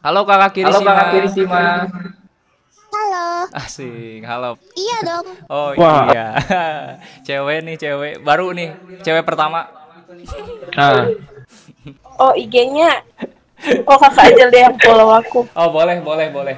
Halo kakak kiri Halo kakak kiri Sima. Halo. Asik, halo. Iya dong. Oh Wah. iya. cewek nih, cewek. Baru nih, cewek pertama. Nah, Oh IG-nya Oh kakak aja deh yang follow aku Oh, boleh, boleh, boleh.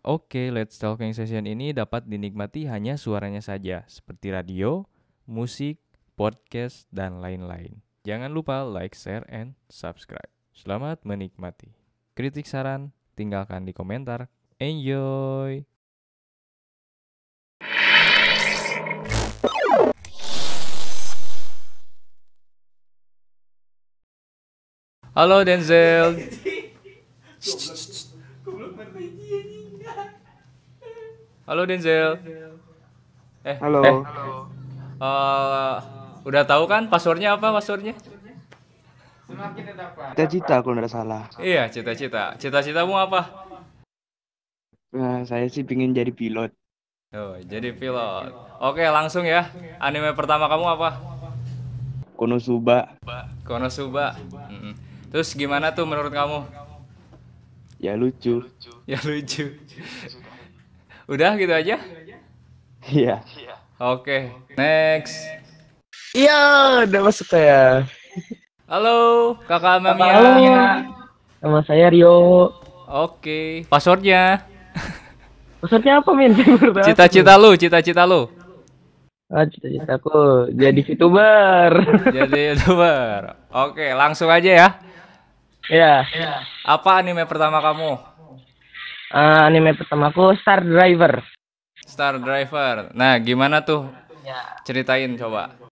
Oke, Let's Talking Session ini dapat dinikmati hanya suaranya saja, seperti radio, musik, podcast, dan lain-lain. Jangan lupa like, share, and subscribe. Selamat menikmati. Kritik saran, tinggalkan di komentar. Enjoy! Halo Denzel. Halo Denzel. Eh, Halo. eh, eh, udah tahu kan passwordnya apa passwordnya? Cita-cita kalau nggak salah. Iya, cita-cita. Cita-citamu apa? Nah, saya sih pingin jadi pilot. Oh, jadi pilot. Oke, langsung ya. Anime pertama kamu apa? Konosuba. Konosuba. Mm-mm. Terus gimana tuh menurut kamu? Ya lucu. Ya lucu. Udah gitu aja? Iya. Oke, next. iya udah masuk saya. Halo, Kakak Mamia. Halo. Nama saya Rio. Oke, passwordnya. Maksudnya apa Min? Cita-cita lu, cita-cita lu. Ah, cita-citaku jadi VTuber. Jadi youtuber. Oke, langsung aja ya. ya. Apa anime pertama kamu? Ah, anime pertamaku Star Driver. Star Driver. Nah, gimana tuh? Ceritain coba.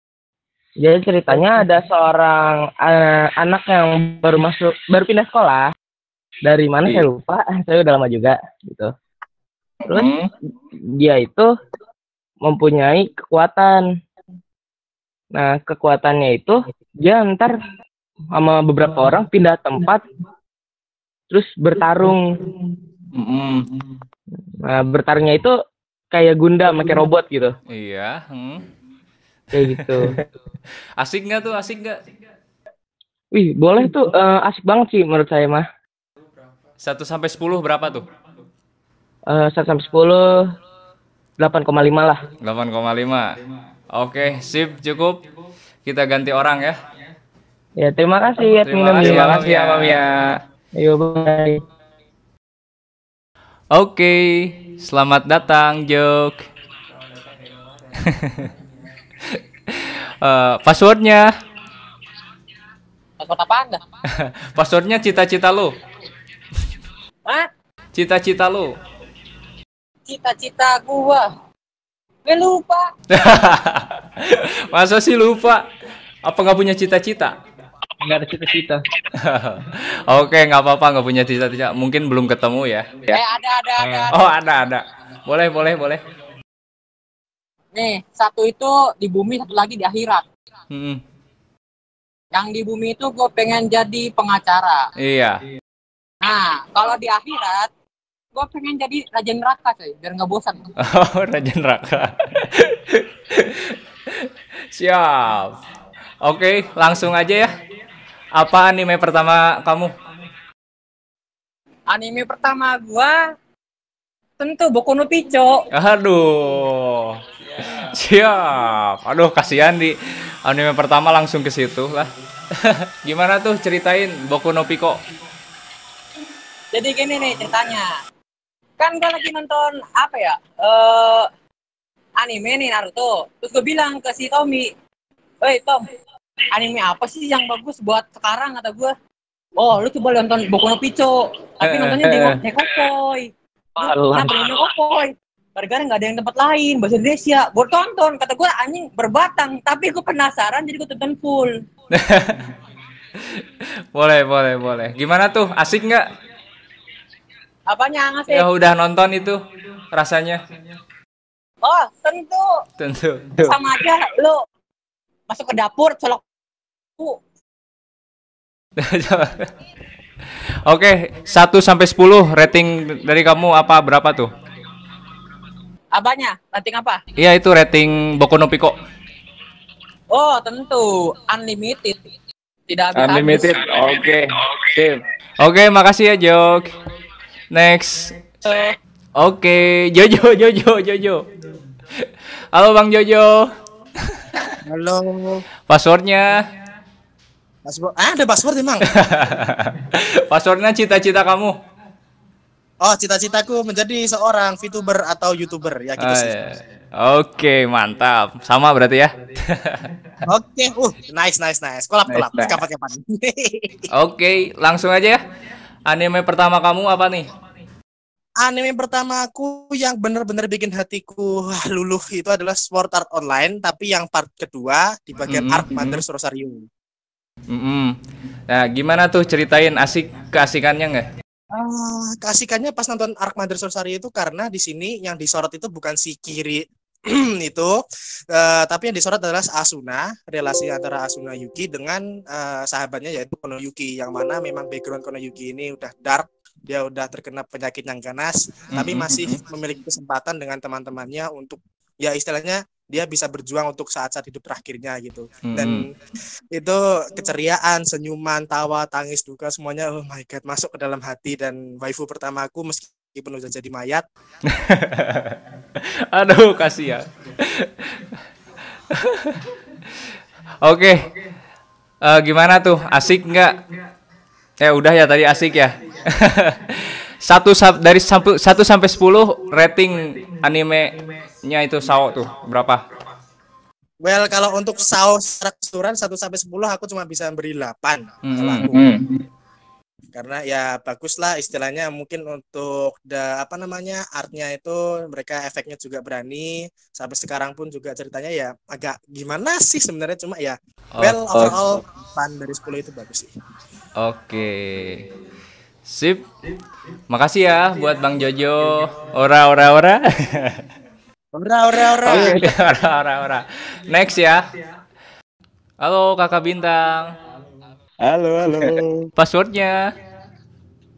Jadi ceritanya ada seorang eh, anak yang baru masuk, baru pindah sekolah. Dari mana saya lupa, saya udah lama juga gitu. Terus Hmm. dia itu mempunyai kekuatan. Nah, kekuatannya itu dia ntar sama beberapa orang pindah tempat terus bertarung. Mm-mm. Nah, bertarungnya itu kayak Gundam, pakai robot gitu. Iya. hmm. Kayak gitu. Asik nggak tuh? Asik nggak? Wih, boleh tuh eh, asik banget sih menurut saya mah. 1 sampai 10 berapa tuh? Eh 1 sampai 10 8,5 lah. 8,5. Oke, sip, cukup. Kita ganti orang ya. Ya, terima kasih Terima admin kasih, Terima kasih ya Mamia. Ayo, bye. Oke, selamat datang, Jok. Eh, passwordnya, Takut apa anda? passwordnya cita-cita lu, Hah? cita-cita lu. Cita-cita gua Gue lupa Masa sih lupa? Apa nggak punya cita-cita? Enggak ada cita-cita. Oke, nggak apa-apa, nggak punya cita-cita. Mungkin belum ketemu ya. Eh ada ada ada Oh, ada, ada. Boleh, boleh, boleh. Nih satu itu di bumi Satu lagi di akhirat Hmm, Yang di bumi itu gue pengen jadi pengacara iya. Nah kalau di akhirat Gue pengen jadi raja neraka coy Biar nggak bosan Oh, Raja Neraka. Siap. Oke, langsung aja ya. Apa anime pertama kamu? Anime pertama gua Tentu Boku no Pico Aduh. Siap. Aduh, kasihan di anime pertama langsung ke situ lah. Gimana tuh ceritain Boku no Pico? Jadi gini nih ceritanya. Kan gue lagi nonton apa ya? eh anime nih Naruto. Terus gue bilang ke si Tommy, "Woi Tom, anime apa sih yang bagus buat sekarang?" kata gue. "Oh, lu coba nonton Boku no Pico." Tapi nontonnya di Nekopoi. Nah, Nekopoi. Gara-gara nggak ada yang tempat lain bahasa Indonesia. Gue tonton, kata gue anjing berbatang. Tapi gue penasaran jadi gue tonton full. Boleh, boleh, boleh. Gimana tuh? Asik nggak? Apanya ngasih? Ya udah nonton itu rasanya. Oh, tentu Tentu. sama aja lu masuk ke dapur colok Oke, 1 sampai 10 rating dari kamu apa berapa tuh? Apanya ranting apa Iya itu rating Boku no Pico. oh tentu unlimited Tidak habis Unlimited. Oke. Sip. Oke, makasih ya Jok. Next. Oke, Jojo, Jojo, Jojo. Halo Bang Jojo. Halo. Passwordnya? Password. Ah, ada password emang. Passwordnya cita-cita kamu. Oh, cita-citaku menjadi seorang VTuber atau YouTuber ya gitu Ah, sih. ya. Oke, mantap. Sama berarti ya. Oke, uh, nice nice nice. Kolap kolap. Nice, nice. Kapan kapan. Oke, langsung aja ya. Anime pertama kamu apa nih? Anime pertamaku yang benar-benar bikin hatiku luluh itu adalah Sword Art Online, tapi yang part kedua di bagian Mm-mm, Arc Mother's Rosario. Mm-mm. Nah, gimana tuh ceritain asik keasikannya nggak? Ah, keasikannya pas nonton Arc Mother's Rosario itu karena di sini yang disorot itu bukan si Kiri itu, eh, tapi yang disorot adalah Asuna, relasi antara Asuna Yuki dengan eh, sahabatnya yaitu Kono Yuki, yang mana memang background Kono Yuki ini udah dark, dia udah terkena penyakit yang ganas, tapi Mm-mm. masih memiliki kesempatan dengan teman-temannya untuk ya istilahnya dia bisa berjuang untuk saat-saat hidup terakhirnya gitu. Dan itu keceriaan, senyuman, tawa, tangis, duka semuanya oh my god masuk ke dalam hati dan waifu pertamaku meskipun udah jadi mayat. Aduh, kasih ya. Oke. Eh, gimana tuh? Asik nggak? Eh udah ya tadi asik ya. satu sa- dari sampai satu sampai 10 rating animenya itu Sao tuh berapa? Well, kalau untuk saus secara keseluruhan 1 sampai 10 aku cuma bisa beri 8. kalau Mm-mm. aku. Karena ya bagus lah istilahnya mungkin untuk da, apa namanya artnya itu mereka efeknya juga berani sampai sekarang pun juga ceritanya ya agak gimana sih sebenarnya cuma ya well Oh, overall 8 dari 10 itu bagus sih. Oke. Sip. Makasih ya buat Bang Jojo. Ora ora ora. Ora ora ora. ora ora ora. Next ya. Halo Kakak Bintang. Halo, halo. Passwordnya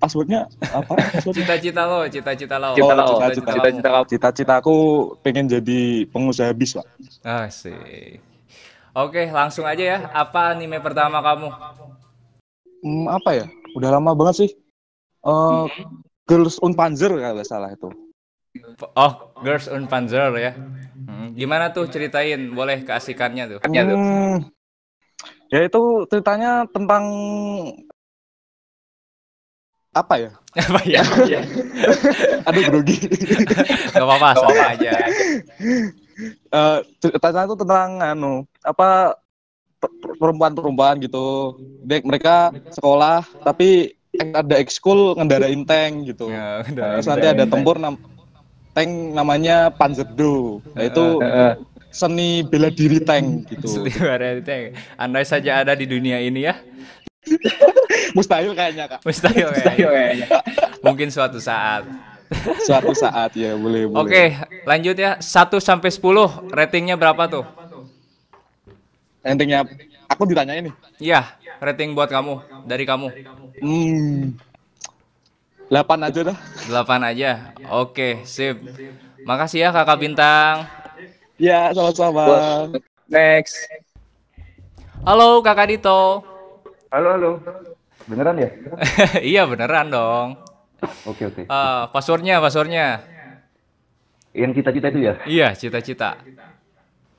Passwordnya apa? Cita-cita lo, cita-cita lo. Oh, Oh, cita-cita. kamu. Cita-citaku pengen jadi pengusaha bis, Pak. Asik. Oke, langsung aja ya. Apa anime pertama kamu? Hmm, apa ya? Udah lama banget sih. Eh, Girls on Panzer kalau nggak salah itu. Oh, Girls on Panzer ya. Hmm, Gimana tuh ceritain? Boleh keasikannya tuh. Hmm, ya itu ceritanya tentang apa ya? Apa ya? Aduh grogi. Gak apa-apa, sama aja. Eh, ceritanya itu tentang anu apa per- perempuan-perempuan gitu. Dek mereka sekolah tapi ada ekskul ngendarain tank gitu. Ya, udah. Terus nanti ada tempur nam tank namanya Panzerdo. Nah, itu seni bela diri tank gitu. Seliweran tank. Andai saja ada di dunia ini ya. Mustahil kayaknya kak. Mustahil kayaknya. Mungkin suatu saat. Suatu saat ya boleh boleh. Oke, lanjut ya. 1 sampai 10 ratingnya berapa tuh? Intinya aku ditanya ini. Iya, rating buat kamu dari kamu. Hmm. 8 aja dah. 8 aja. Oke, sip. Makasih ya Kakak Bintang. Ya, sama-sama. Next. Halo Kakak Dito. Halo, halo. Beneran ya? iya beneran dong. Oke, oke. Eh, passwordnya, passwordnya. Yang cita-cita itu ya? Iya, cita-cita.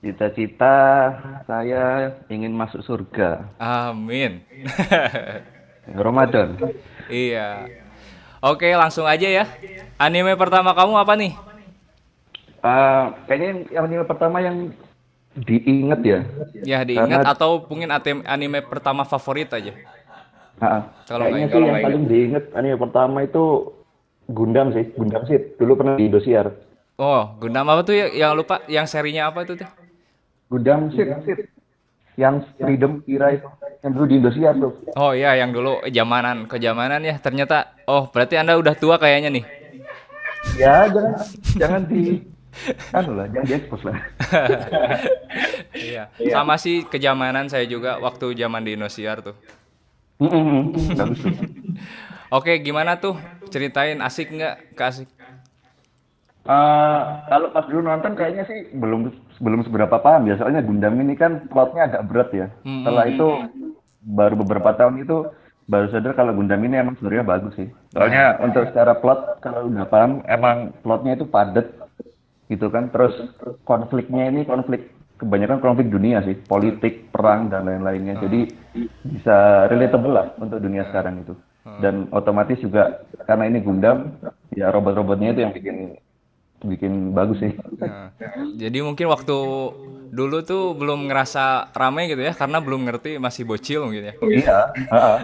Cita-cita saya ingin masuk surga. Amin. Ramadan. iya. Oke, langsung aja ya. Anime pertama kamu apa nih? Eh, kayaknya yang, anime pertama yang diinget ya. Ya diingat Karena- atau mungkin anime pertama favorit aja. Ha, Kalau kayaknya sih yang paling diinget anime pertama itu Gundam sih, Gundam sih. Dulu pernah di Indosiar. Oh, Gundam apa tuh ya? Yang lupa, yang serinya apa itu tuh? Gundam sih, yang Freedom Kira itu, yang dulu di Indosiar tuh. Oh iya, yang dulu zamanan, kejamanan ya. Ternyata, oh berarti anda udah tua kayaknya nih. Ya jangan jangan di anu lah, jangan diekspos lah. iya. Sama sih kejamanan saya juga waktu zaman di Indosiar tuh. Oke, gimana tuh? Ceritain asik nggak? Kasih. Eh, kalau pas dulu nonton kayaknya sih belum belum seberapa paham ya soalnya Gundam ini kan plotnya agak berat ya. Hmm, Setelah hmm, itu baru beberapa tahun itu baru sadar kalau Gundam ini emang sebenarnya bagus sih. Soalnya untuk secara plot kalau udah paham emang plotnya itu padat gitu kan. Terus konfliknya ini konflik kebanyakan konflik dunia sih, politik, perang dan lain-lainnya. Jadi bisa relatable lah untuk dunia sekarang itu. Dan otomatis juga karena ini Gundam, ya robot-robotnya itu yang bikin bikin bagus sih. Nah, jadi mungkin waktu dulu tuh belum ngerasa ramai gitu ya karena belum ngerti masih bocil mungkin ya. Iya. heeh.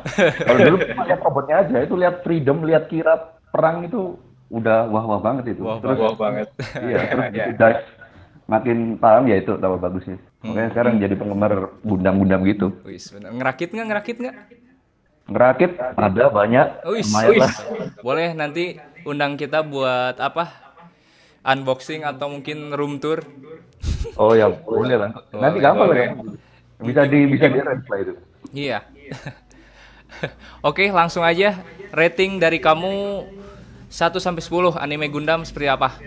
Kalau dulu cuma lihat robotnya aja, itu lihat freedom, lihat kira perang itu udah wah wah banget itu. Wah, terus wah banget. iya, terus dive, makin paham ya itu tambah bagus sih. Makanya sekarang jadi penggemar Gundam-Gundam gitu. Wis. Ngerakit nggak? Ngerakit nggak? Ngerakit ada banyak, Wis, wis. Boleh nanti undang kita buat apa? Unboxing atau mungkin room tour. Oh ya boleh lah. Nanti Boleh, gampang ya. Bisa di bisa di lah itu. Iya. Oke, langsung aja rating dari kamu 1 sampai 10 anime Gundam seperti apa?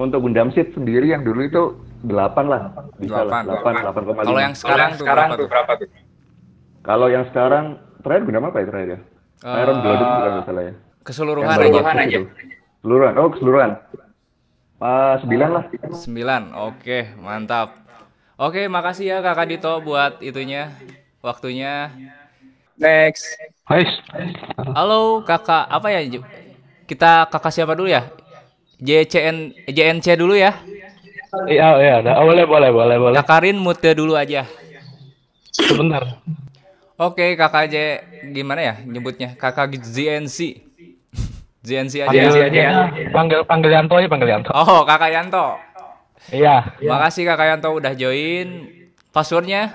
Untuk Gundam Seed sendiri yang dulu itu 8 lah. Bisa lah, 8. 8, 8,5. Kalau yang sekarang tuh berapa tuh? Kalau yang sekarang terakhir Gundam apa ya terakhir ya? Eh, Iron Blooded bukan nggak salah ya. Keseluruhan Yang aja. Keseluruhan. Oh, keseluruhan. Ah, sembilan lah. 9. Oke, mantap. Oke, makasih ya Kakak Dito buat itunya, waktunya. Next. Guys. Halo Kakak, apa ya? Kita Kakak siapa dulu ya? JCN JNC dulu ya. Iya, iya. Oh, boleh, boleh, boleh, boleh. Kakarin mute dulu aja. Sebentar. Oke, Kakak J gimana ya nyebutnya? Kakak ZNC. ZNC aja. Panggil, ya. panggil, panggil Yanto aja, panggil Yanto. Oh, Kakak Yanto. Iya. Makasih Kakak Yanto udah join. Passwordnya?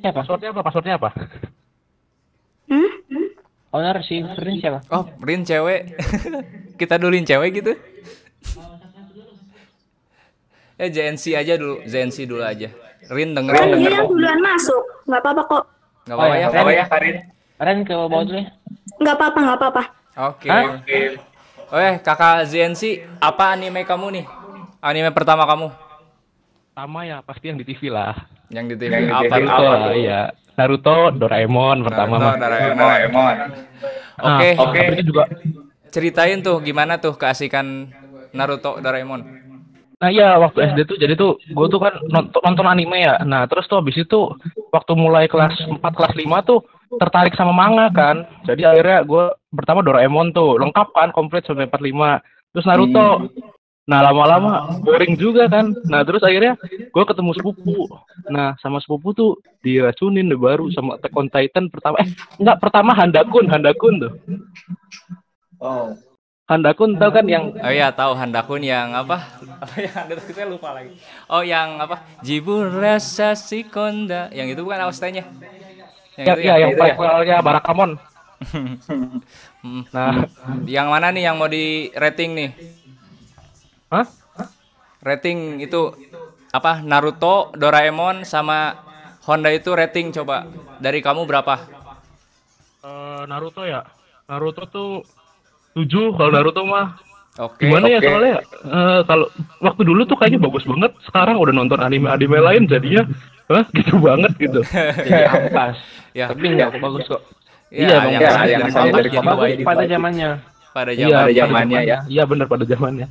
Ya, passwordnya apa? Passwordnya apa? Owner si Frin siapa? Oh, Rin cewek. Kita duluin cewek gitu. Ya JNC aja dulu, JNC dulu aja. Rin dengerin dia denger. yang duluan masuk. Nggak apa-apa kok. Gak apa-apa ya. Ren. ya. Ren ke bawah dulu ya. Nggak apa-apa, nggak apa-apa. Oke. Oke, kakak ZNC, apa anime kamu nih? Anime pertama kamu? Sama ya, pasti yang di TV lah. Yang di TV apa? Naruto lah, iya. Naruto, Doraemon pertama Naruto, mah. Doraemon. Oke, Ah, oke. tapi itu juga Ceritain tuh gimana tuh keasikan Naruto Doraemon. Nah iya waktu SD tuh jadi tuh gue tuh kan nonton, nonton anime ya. Nah terus tuh habis itu waktu mulai kelas 4 kelas 5 tuh tertarik sama manga kan. Jadi akhirnya gue pertama Doraemon tuh lengkap kan komplit sampai 45. Terus Naruto. Nah lama-lama boring juga kan. Nah terus akhirnya gue ketemu sepupu. Nah sama sepupu tuh diracunin deh baru sama Attack on Titan pertama. Eh enggak pertama Handakun, Handakun tuh. Oh. Handakun tau kan yang Oh iya tahu Handakun yang apa? Apa yang ada saya lupa lagi. Oh yang apa? Jibur rasa si konda. Yang itu bukan awastanya. Yang ya, itu ya, yang Itu ya? prequelnya Barakamon. Hmm. Nah, Yang mana nih yang mau di rating nih? Hah? Rating itu apa? Naruto, Doraemon sama Honda itu rating coba dari kamu berapa? Eh, Naruto ya. Naruto tuh 7 kalau Naruto mah. Oke. Gimana ya oke. soalnya eh, kalau waktu dulu tuh kayaknya bagus banget. Sekarang udah nonton anime-anime lain jadinya Hah, gitu banget gitu. Jadi ampas. Ya. Tapi nggak bagus kok. Ya, Iya, yang Bang. bagus Iya, dari yang kompak dari jadi wide. pada zamannya. Pada Iya, zaman pada zamannya ya. Iya benar pada zamannya.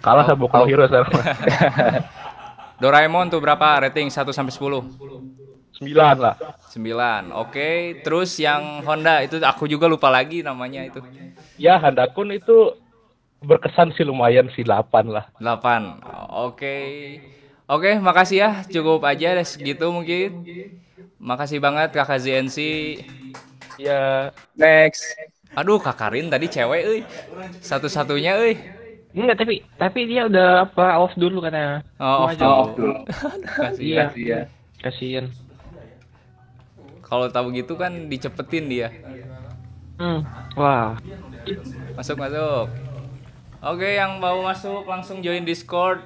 Kalah sama Boku Hero sekarang. Doraemon tuh berapa rating 1 sampai 10? 9 lah. 9. Oke, terus yang Honda itu aku juga lupa lagi namanya itu. Ya, Handakun itu berkesan sih lumayan sih 8 lah. 8. Oke. Oke, makasih ya. Cukup aja deh segitu mungkin. Makasih banget Kakak ZNC. Ya, Next. Aduh, Kakarin tadi cewek euy. Satu-satunya euy. Iya, tapi tapi dia udah apa off dulu katanya. Oh, off Mau aja. dulu. Kasihan. Iya. Kasihan. Kalau tahu gitu kan dicepetin dia. Hmm. Wah. Masuk, masuk. Oke, yang mau masuk langsung join Discord.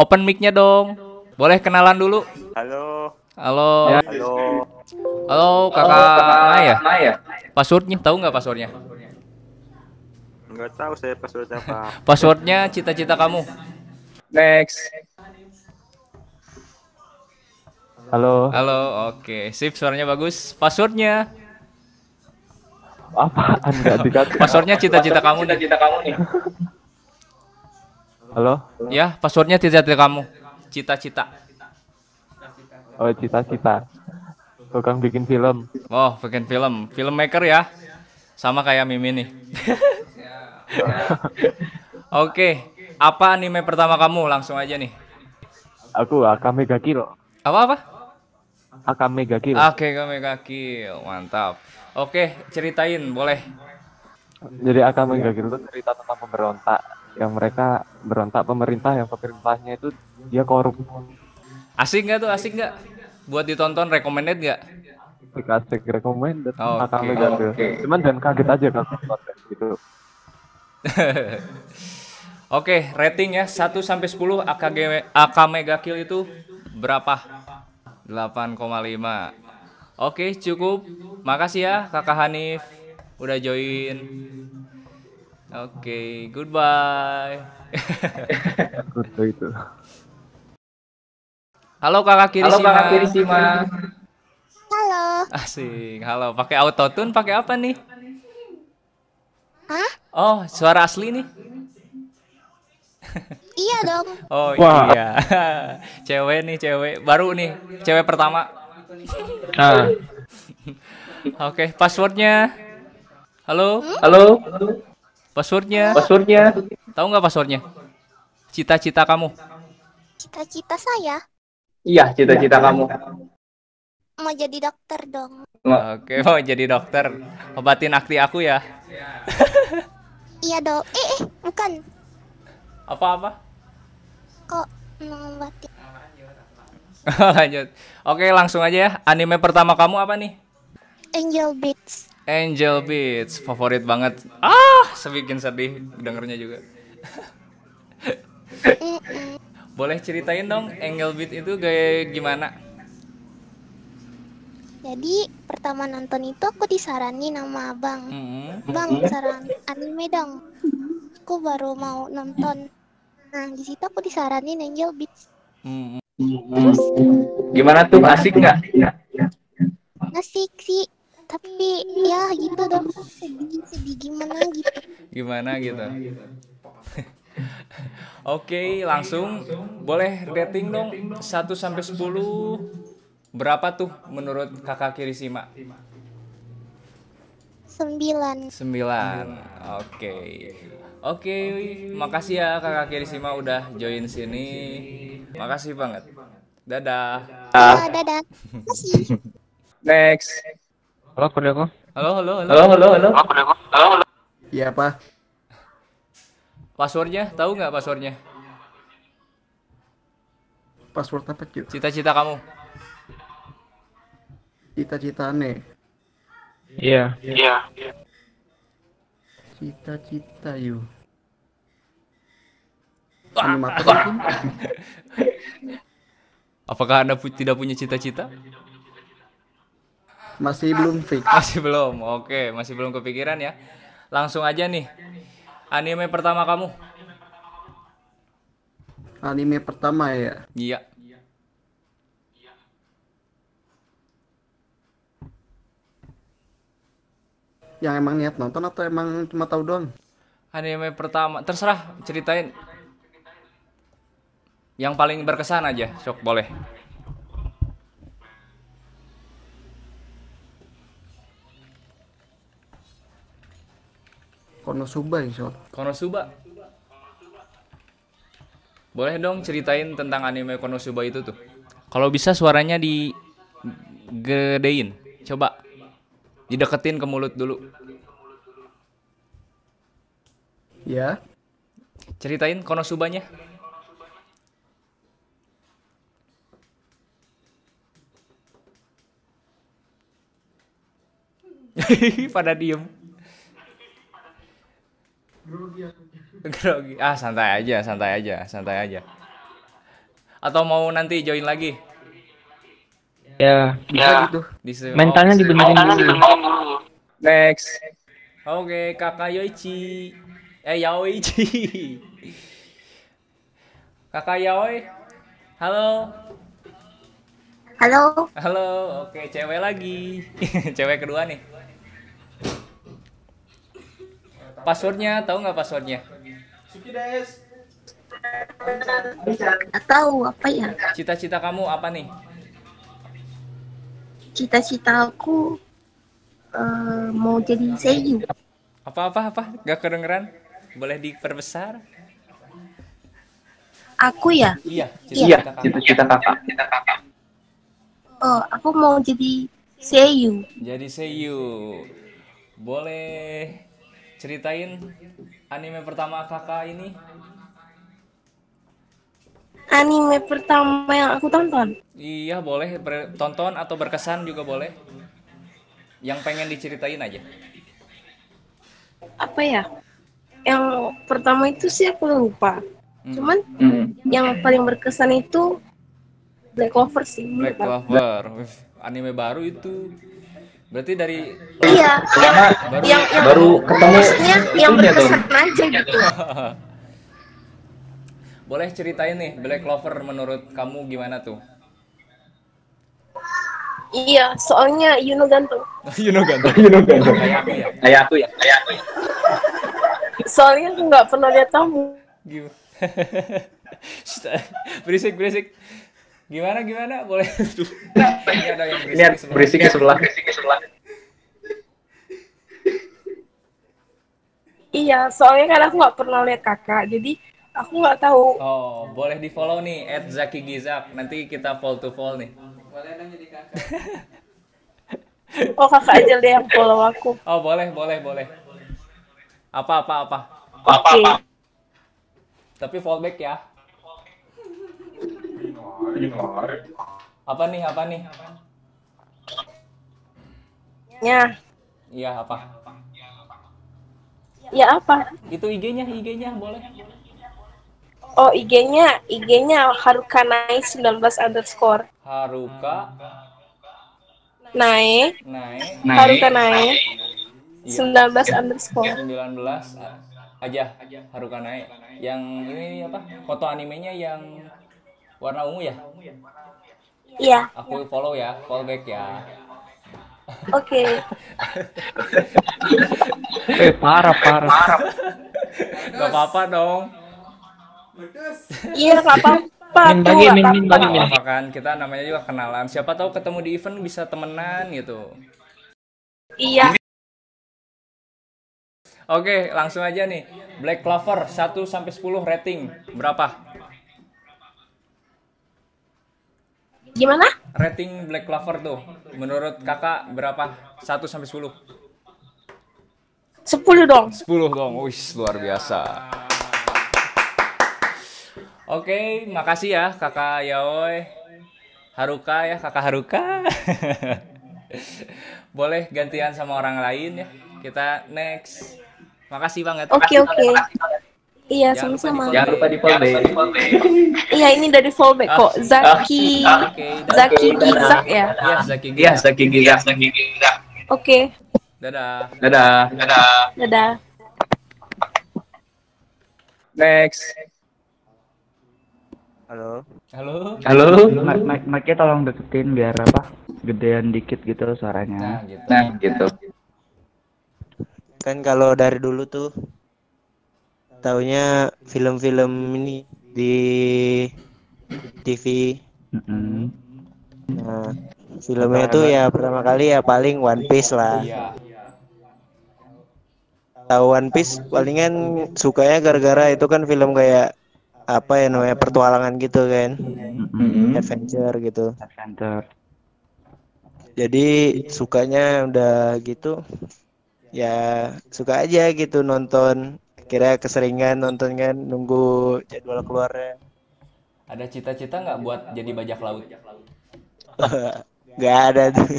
Open mic-nya dong. Boleh kenalan dulu. Halo. Halo. Halo. Halo, Kakak Maya. Passwordnya tahu nggak passwordnya? Enggak tahu saya password apa. Passwordnya cita-cita kamu. Next. Halo. Halo, oke. Sip, suaranya bagus. Passwordnya? Apaan nggak dikasih? Passwordnya cita-cita kamu nih. Cita kamu nih. Halo. Ya, passwordnya cita-cita kamu. Cita-cita. Oh cita-cita. Tukang bikin film. Oh, bikin film. Filmmaker ya. Sama kayak Mimi nih. Oke, apa anime pertama kamu? Langsung aja nih. Aku Akame ga Kill. Apa apa? Akame ga Kill. Oke, kami kaki. Mantap. Oke, ceritain boleh. Jadi Akame ga Kill itu cerita tentang pemberontak yang mereka berontak pemerintah yang pemerintahnya itu dia korup. Asik nggak tuh? Asik nggak? Buat ditonton recommended nggak? Dikasih recommended Akame ga Kill. oke. Cuman dan kaget aja kalau nonton gitu. Oke, rating ya 1 sampai 10 AKG Akame ga Kill itu berapa? 8,5. Oke, cukup. Makasih ya Kakak Hanif udah join. Oke, goodbye. Gitu itu. Halo Kakak Kirisima. Halo Kakak Kirisima. Halo. Asik. Halo, pakai autotune pakai apa nih? Hah? Oh, suara asli nih. Iya dong. Oh Wah. iya. cewek nih, cewek. Baru nih, cewek pertama. Nah, Oke, passwordnya. Halo? halo, Passwordnya? passwordnya? Tahu nggak passwordnya? Cita-cita kamu. Cita-cita saya Iya, cita-cita kamu. mau jadi dokter dong. Oke, mau jadi dokter. Obatin akti aku ya. Iya dong. Eh, eh, bukan. Apa-apa? Kok mengobati? Lanjut. Oke, langsung aja ya. Anime pertama kamu apa nih? Angel Beats. Angel Beats, favorit banget. Ah, sebikin sedih dengernya juga. Boleh ceritain dong Angel Beats itu kayak gimana? Jadi pertama nonton itu aku disaranin sama abang. Mm-mm. Bang, saran anime dong. Aku baru mau nonton. Nah, di situ aku disaranin Angel Beats. Mm-mm. Terus Gimana tuh? Asik nggak? asik sih. Tapi ya gitu dong. Sedih, sedih gimana gitu. Gimana gitu? Oke, langsung boleh rating dong 1 sampai 10. Berapa tuh menurut Kakak Kirisima? Sembilan. 9. Oke. Oke, makasih ya Kakak Kirisima udah join sini. Makasih banget. Dadah. Dadah. Next. Halo, Kodeko. Halo, halo, halo. Halo, halo, halo. Iya, Pak. Passwordnya tahu nggak passwordnya? Password apa, cuy? Cita-cita kamu? Cita-cita aneh. Iya. Cita-cita yuk. Animator? Apakah Anda pu- tidak punya cita-cita? Masih belum fix. Masih belum. Oke, masih belum kepikiran ya. Langsung aja nih. Anime pertama kamu? Anime pertama ya. Iya. Yang emang niat nonton atau emang cuma tahu doang? Anime pertama, terserah ceritain. Yang paling berkesan aja, sok boleh. Konosuba insya Allah. Konosuba. Boleh dong ceritain tentang anime Konosuba itu tuh. Kalau bisa suaranya di gedein. Coba dideketin ke mulut dulu. Ya. Ceritain Konosubanya. Pada diem. Grogi. Ah, santai aja, santai aja, santai aja. Atau mau nanti join lagi? Ya. Bisa gitu. Di se- Mentalnya oh, dibenerin dulu. Next. Oke, Kakak Yoichi. Eh, Yaoichi. Kakak Yaoi. Halo. Halo. Halo, oke cewek lagi. cewek kedua nih. Passwordnya tahu nggak passwordnya? Gak tahu apa ya. Cita-cita kamu apa nih? Cita-cita aku eh, mau jadi seiyu. Apa apa apa? Gak kedengeran? Boleh diperbesar? Aku ya. Iya, Iya, cita-cita kamu. cita-cita kakak. Oh, aku mau jadi seiyu. Jadi seiyu. Boleh ceritain anime pertama kakak ini? Anime pertama yang aku tonton. Iya boleh ber- tonton atau berkesan juga boleh. Yang pengen diceritain aja. Apa ya? Yang pertama itu sih aku lupa. Hmm. Cuman Hmm. yang paling berkesan itu Black Clover sih. Black Clover, anime baru itu. Berarti dari Iya, yang baru yang, yang baru ketemu maksudnya yang berkesan aja gitu. Boleh ceritain nih Black Clover menurut kamu gimana tuh? Iya, soalnya Yuno ganteng. Yuno ganteng. Yuno ganteng. Kayak aku ya. Kayak aku ya. Kayak aku ya. Soalnya aku nggak pernah lihat kamu. Gimana? berisik berisik. Gimana gimana? Boleh. Ini ada yang berisik di sebelah. Iya, soalnya kan aku nggak pernah lihat kakak, jadi aku nggak tahu. Oh, boleh di follow nih at Zaki Gizak. Nanti kita fall to fall nih. Boleh dong jadi kakak. Oh kakak aja deh yang follow aku. Oh, boleh, boleh, boleh. Apa apa apa. Oke. Tapi fallback ya. Apa nih? Apa nih? Ya, Iya, apa? Ya apa? Itu IG-nya, IG-nya boleh. Oh IG-nya, IG-nya Harukanai 19 underscore. Haruka Nae, naik Harukanai Iya. 19 underscore. 19 a- aja Haruka naik. Yang ini apa? Foto animenya yang warna ungu ya? Iya, Aku follow ya, fallback ya. Oke. Eh parah parah. Gak apa-apa dong. Iya nggak apa-apa Min, tuh, bagi, min, min, bagi, min. apa kan kita namanya juga kenalan. Siapa tahu ketemu di event bisa temenan gitu. Iya, Oke, langsung aja nih. Black Clover 1 sampai 10 rating berapa? Gimana? Rating Black Clover tuh menurut Kakak berapa? 1 sampai 10. 10 dong. 10 dong. Wih, luar biasa. Oke, makasih ya Kakak Yaoi. Haruka ya, Kakak Haruka. Boleh gantian sama orang lain ya. Kita next. Makasih banget. Oke oke. Iya sama-sama. Jangan lupa di fallback. Iya ini dari fallback kok. Zaki, Oke, Zaki Dadah. Gizak ya. Iya, Zaki Iya, Gizak. Zaki Gizak. Oke, Dadah. Dadah. Dadah. dadah. Next. Halo. Halo. Halo. Mic mic tolong deketin biar apa? Gedean dikit gitu Nah, suaranya. gitu. Nah, gitu. Kan kalau dari dulu tuh taunya film-film ini di TV. Mm-mm. Nah, filmnya tuh ya pertama kali ya paling One Piece lah. Iya. Tahu One Piece palingan sukanya gara-gara itu kan film kayak apa ya namanya pertualangan gitu kan. Mm-mm. Adventure gitu. Center. Jadi sukanya udah gitu ya suka aja gitu nonton kira keseringan nonton kan nunggu jadwal keluarnya. Ada cita-cita nggak buat jadi bajak laut? nggak ada tuh.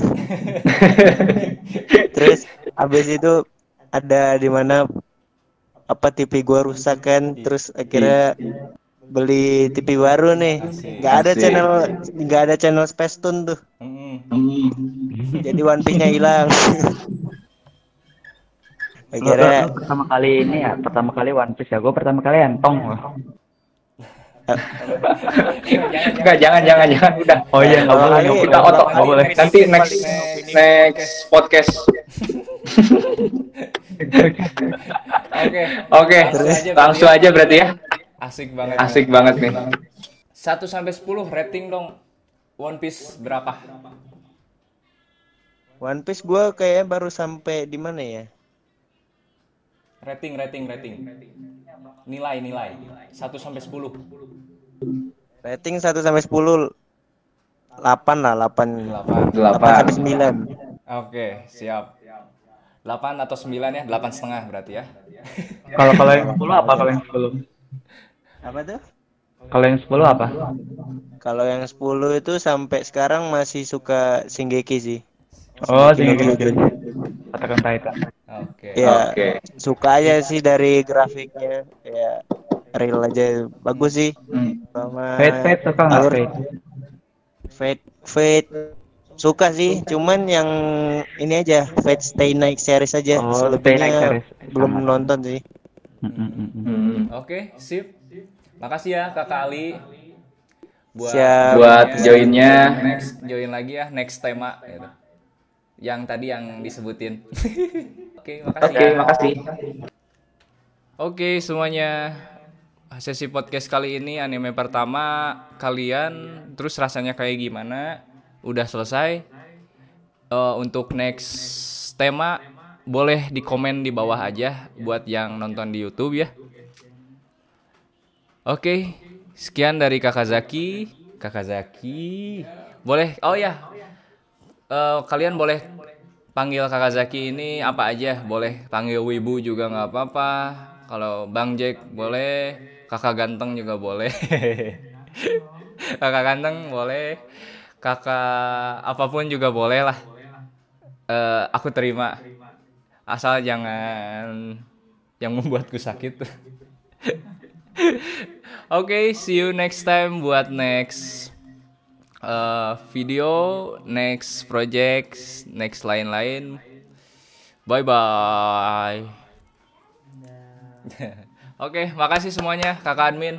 Terus habis itu ada di mana apa TV gua rusak kan terus akhirnya beli TV baru nih. Nggak ada Asik. channel nggak ada channel Space Tune tuh. Jadi One Piece-nya hilang Lo, lo- akhirnya lo pertama kali ini ya, pertama kali One Piece ya. Gue pertama kali Entong loh. Enggak, jangan, jangan, jangan. Udah. Oh iya, nggak boleh, nggak Kita otot. Nggak boleh. Nanti next next podcast. Oke. Oke, langsung aja berarti ya. Asik banget. Asik banget nih. 1 sampai 10 rating dong. One Piece berapa? One Piece gue kayak baru sampai di mana ya? Rating, rating, rating. Nilai, nilai. 1 sampai 10. Rating 1 sampai 10 8 lah, 8. 8. 8 sampai 9. Oke, siap. 8 atau 9 ya? 8 setengah berarti ya. Kalau kalau yang 10 apa kalau yang 10? Apa tuh? Kalau yang 10 apa? Kalau yang 10 itu sampai sekarang masih suka Shingeki sih. Oh, Shingeki. Attack on Titan. Oke. Ya, Oke. suka aja sih dari grafiknya. Ya, real aja bagus sih. Hmm. Sama Fate Fate suka nggak alur- Fate? Fate Fate suka sih, cuman yang ini aja Fate Stay Night series aja. Oh, Stay Selebihnya Night series. belum Sama. nonton sih. Hmm. Oke, sip. Makasih ya Kakak Ali. Buat Siap. Buat joinnya. Next join lagi ya, next tema gitu. Yang tadi yang disebutin. Oke, makasih. Oke, ya. makasih. Oke semuanya Sesi podcast kali ini anime pertama Kalian terus rasanya kayak gimana Udah selesai Eh, Untuk next tema Boleh di komen di bawah aja Buat yang nonton di Youtube ya Oke Sekian dari Kakak Zaki Kakak Zaki Boleh Oh ya Eh, Kalian boleh panggil kakak Zaki ini apa aja? Boleh panggil Wibu juga nggak apa-apa. Kalau Bang Jack boleh kakak ganteng juga boleh. Kakak ganteng boleh kakak apa pun juga boleh lah. Eh, aku terima. Asal jangan yang membuatku sakit. Oke, see you next time. Buat next uh, video, next project, next lain-lain. Bye bye. Oke, makasih semuanya, Kakak Admin.